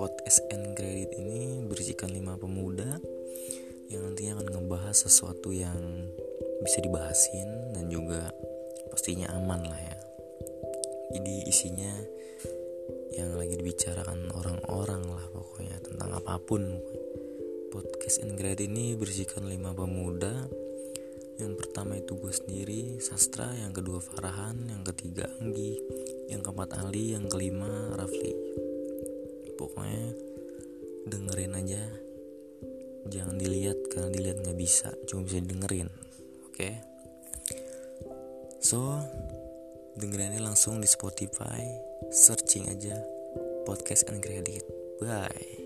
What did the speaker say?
podcast and Credit ini berisikan lima pemuda yang nantinya akan ngebahas sesuatu yang bisa dibahasin dan juga pastinya aman lah ya. Jadi isinya yang lagi dibicarakan orang-orang lah pokoknya tentang apa pun. Podcast and Credit ini berisikan lima pemuda yang pertama itu gue sendiri Sastra yang kedua Farahan yang ketiga Anggi yang keempat Ali yang kelima Rafli pokoknya dengerin aja. Jangan dilihat karena dilihat nggak bisa cuma bisa dengerin oke? Okay? so dengerinnya langsung di Spotify searching aja podcast and credit bye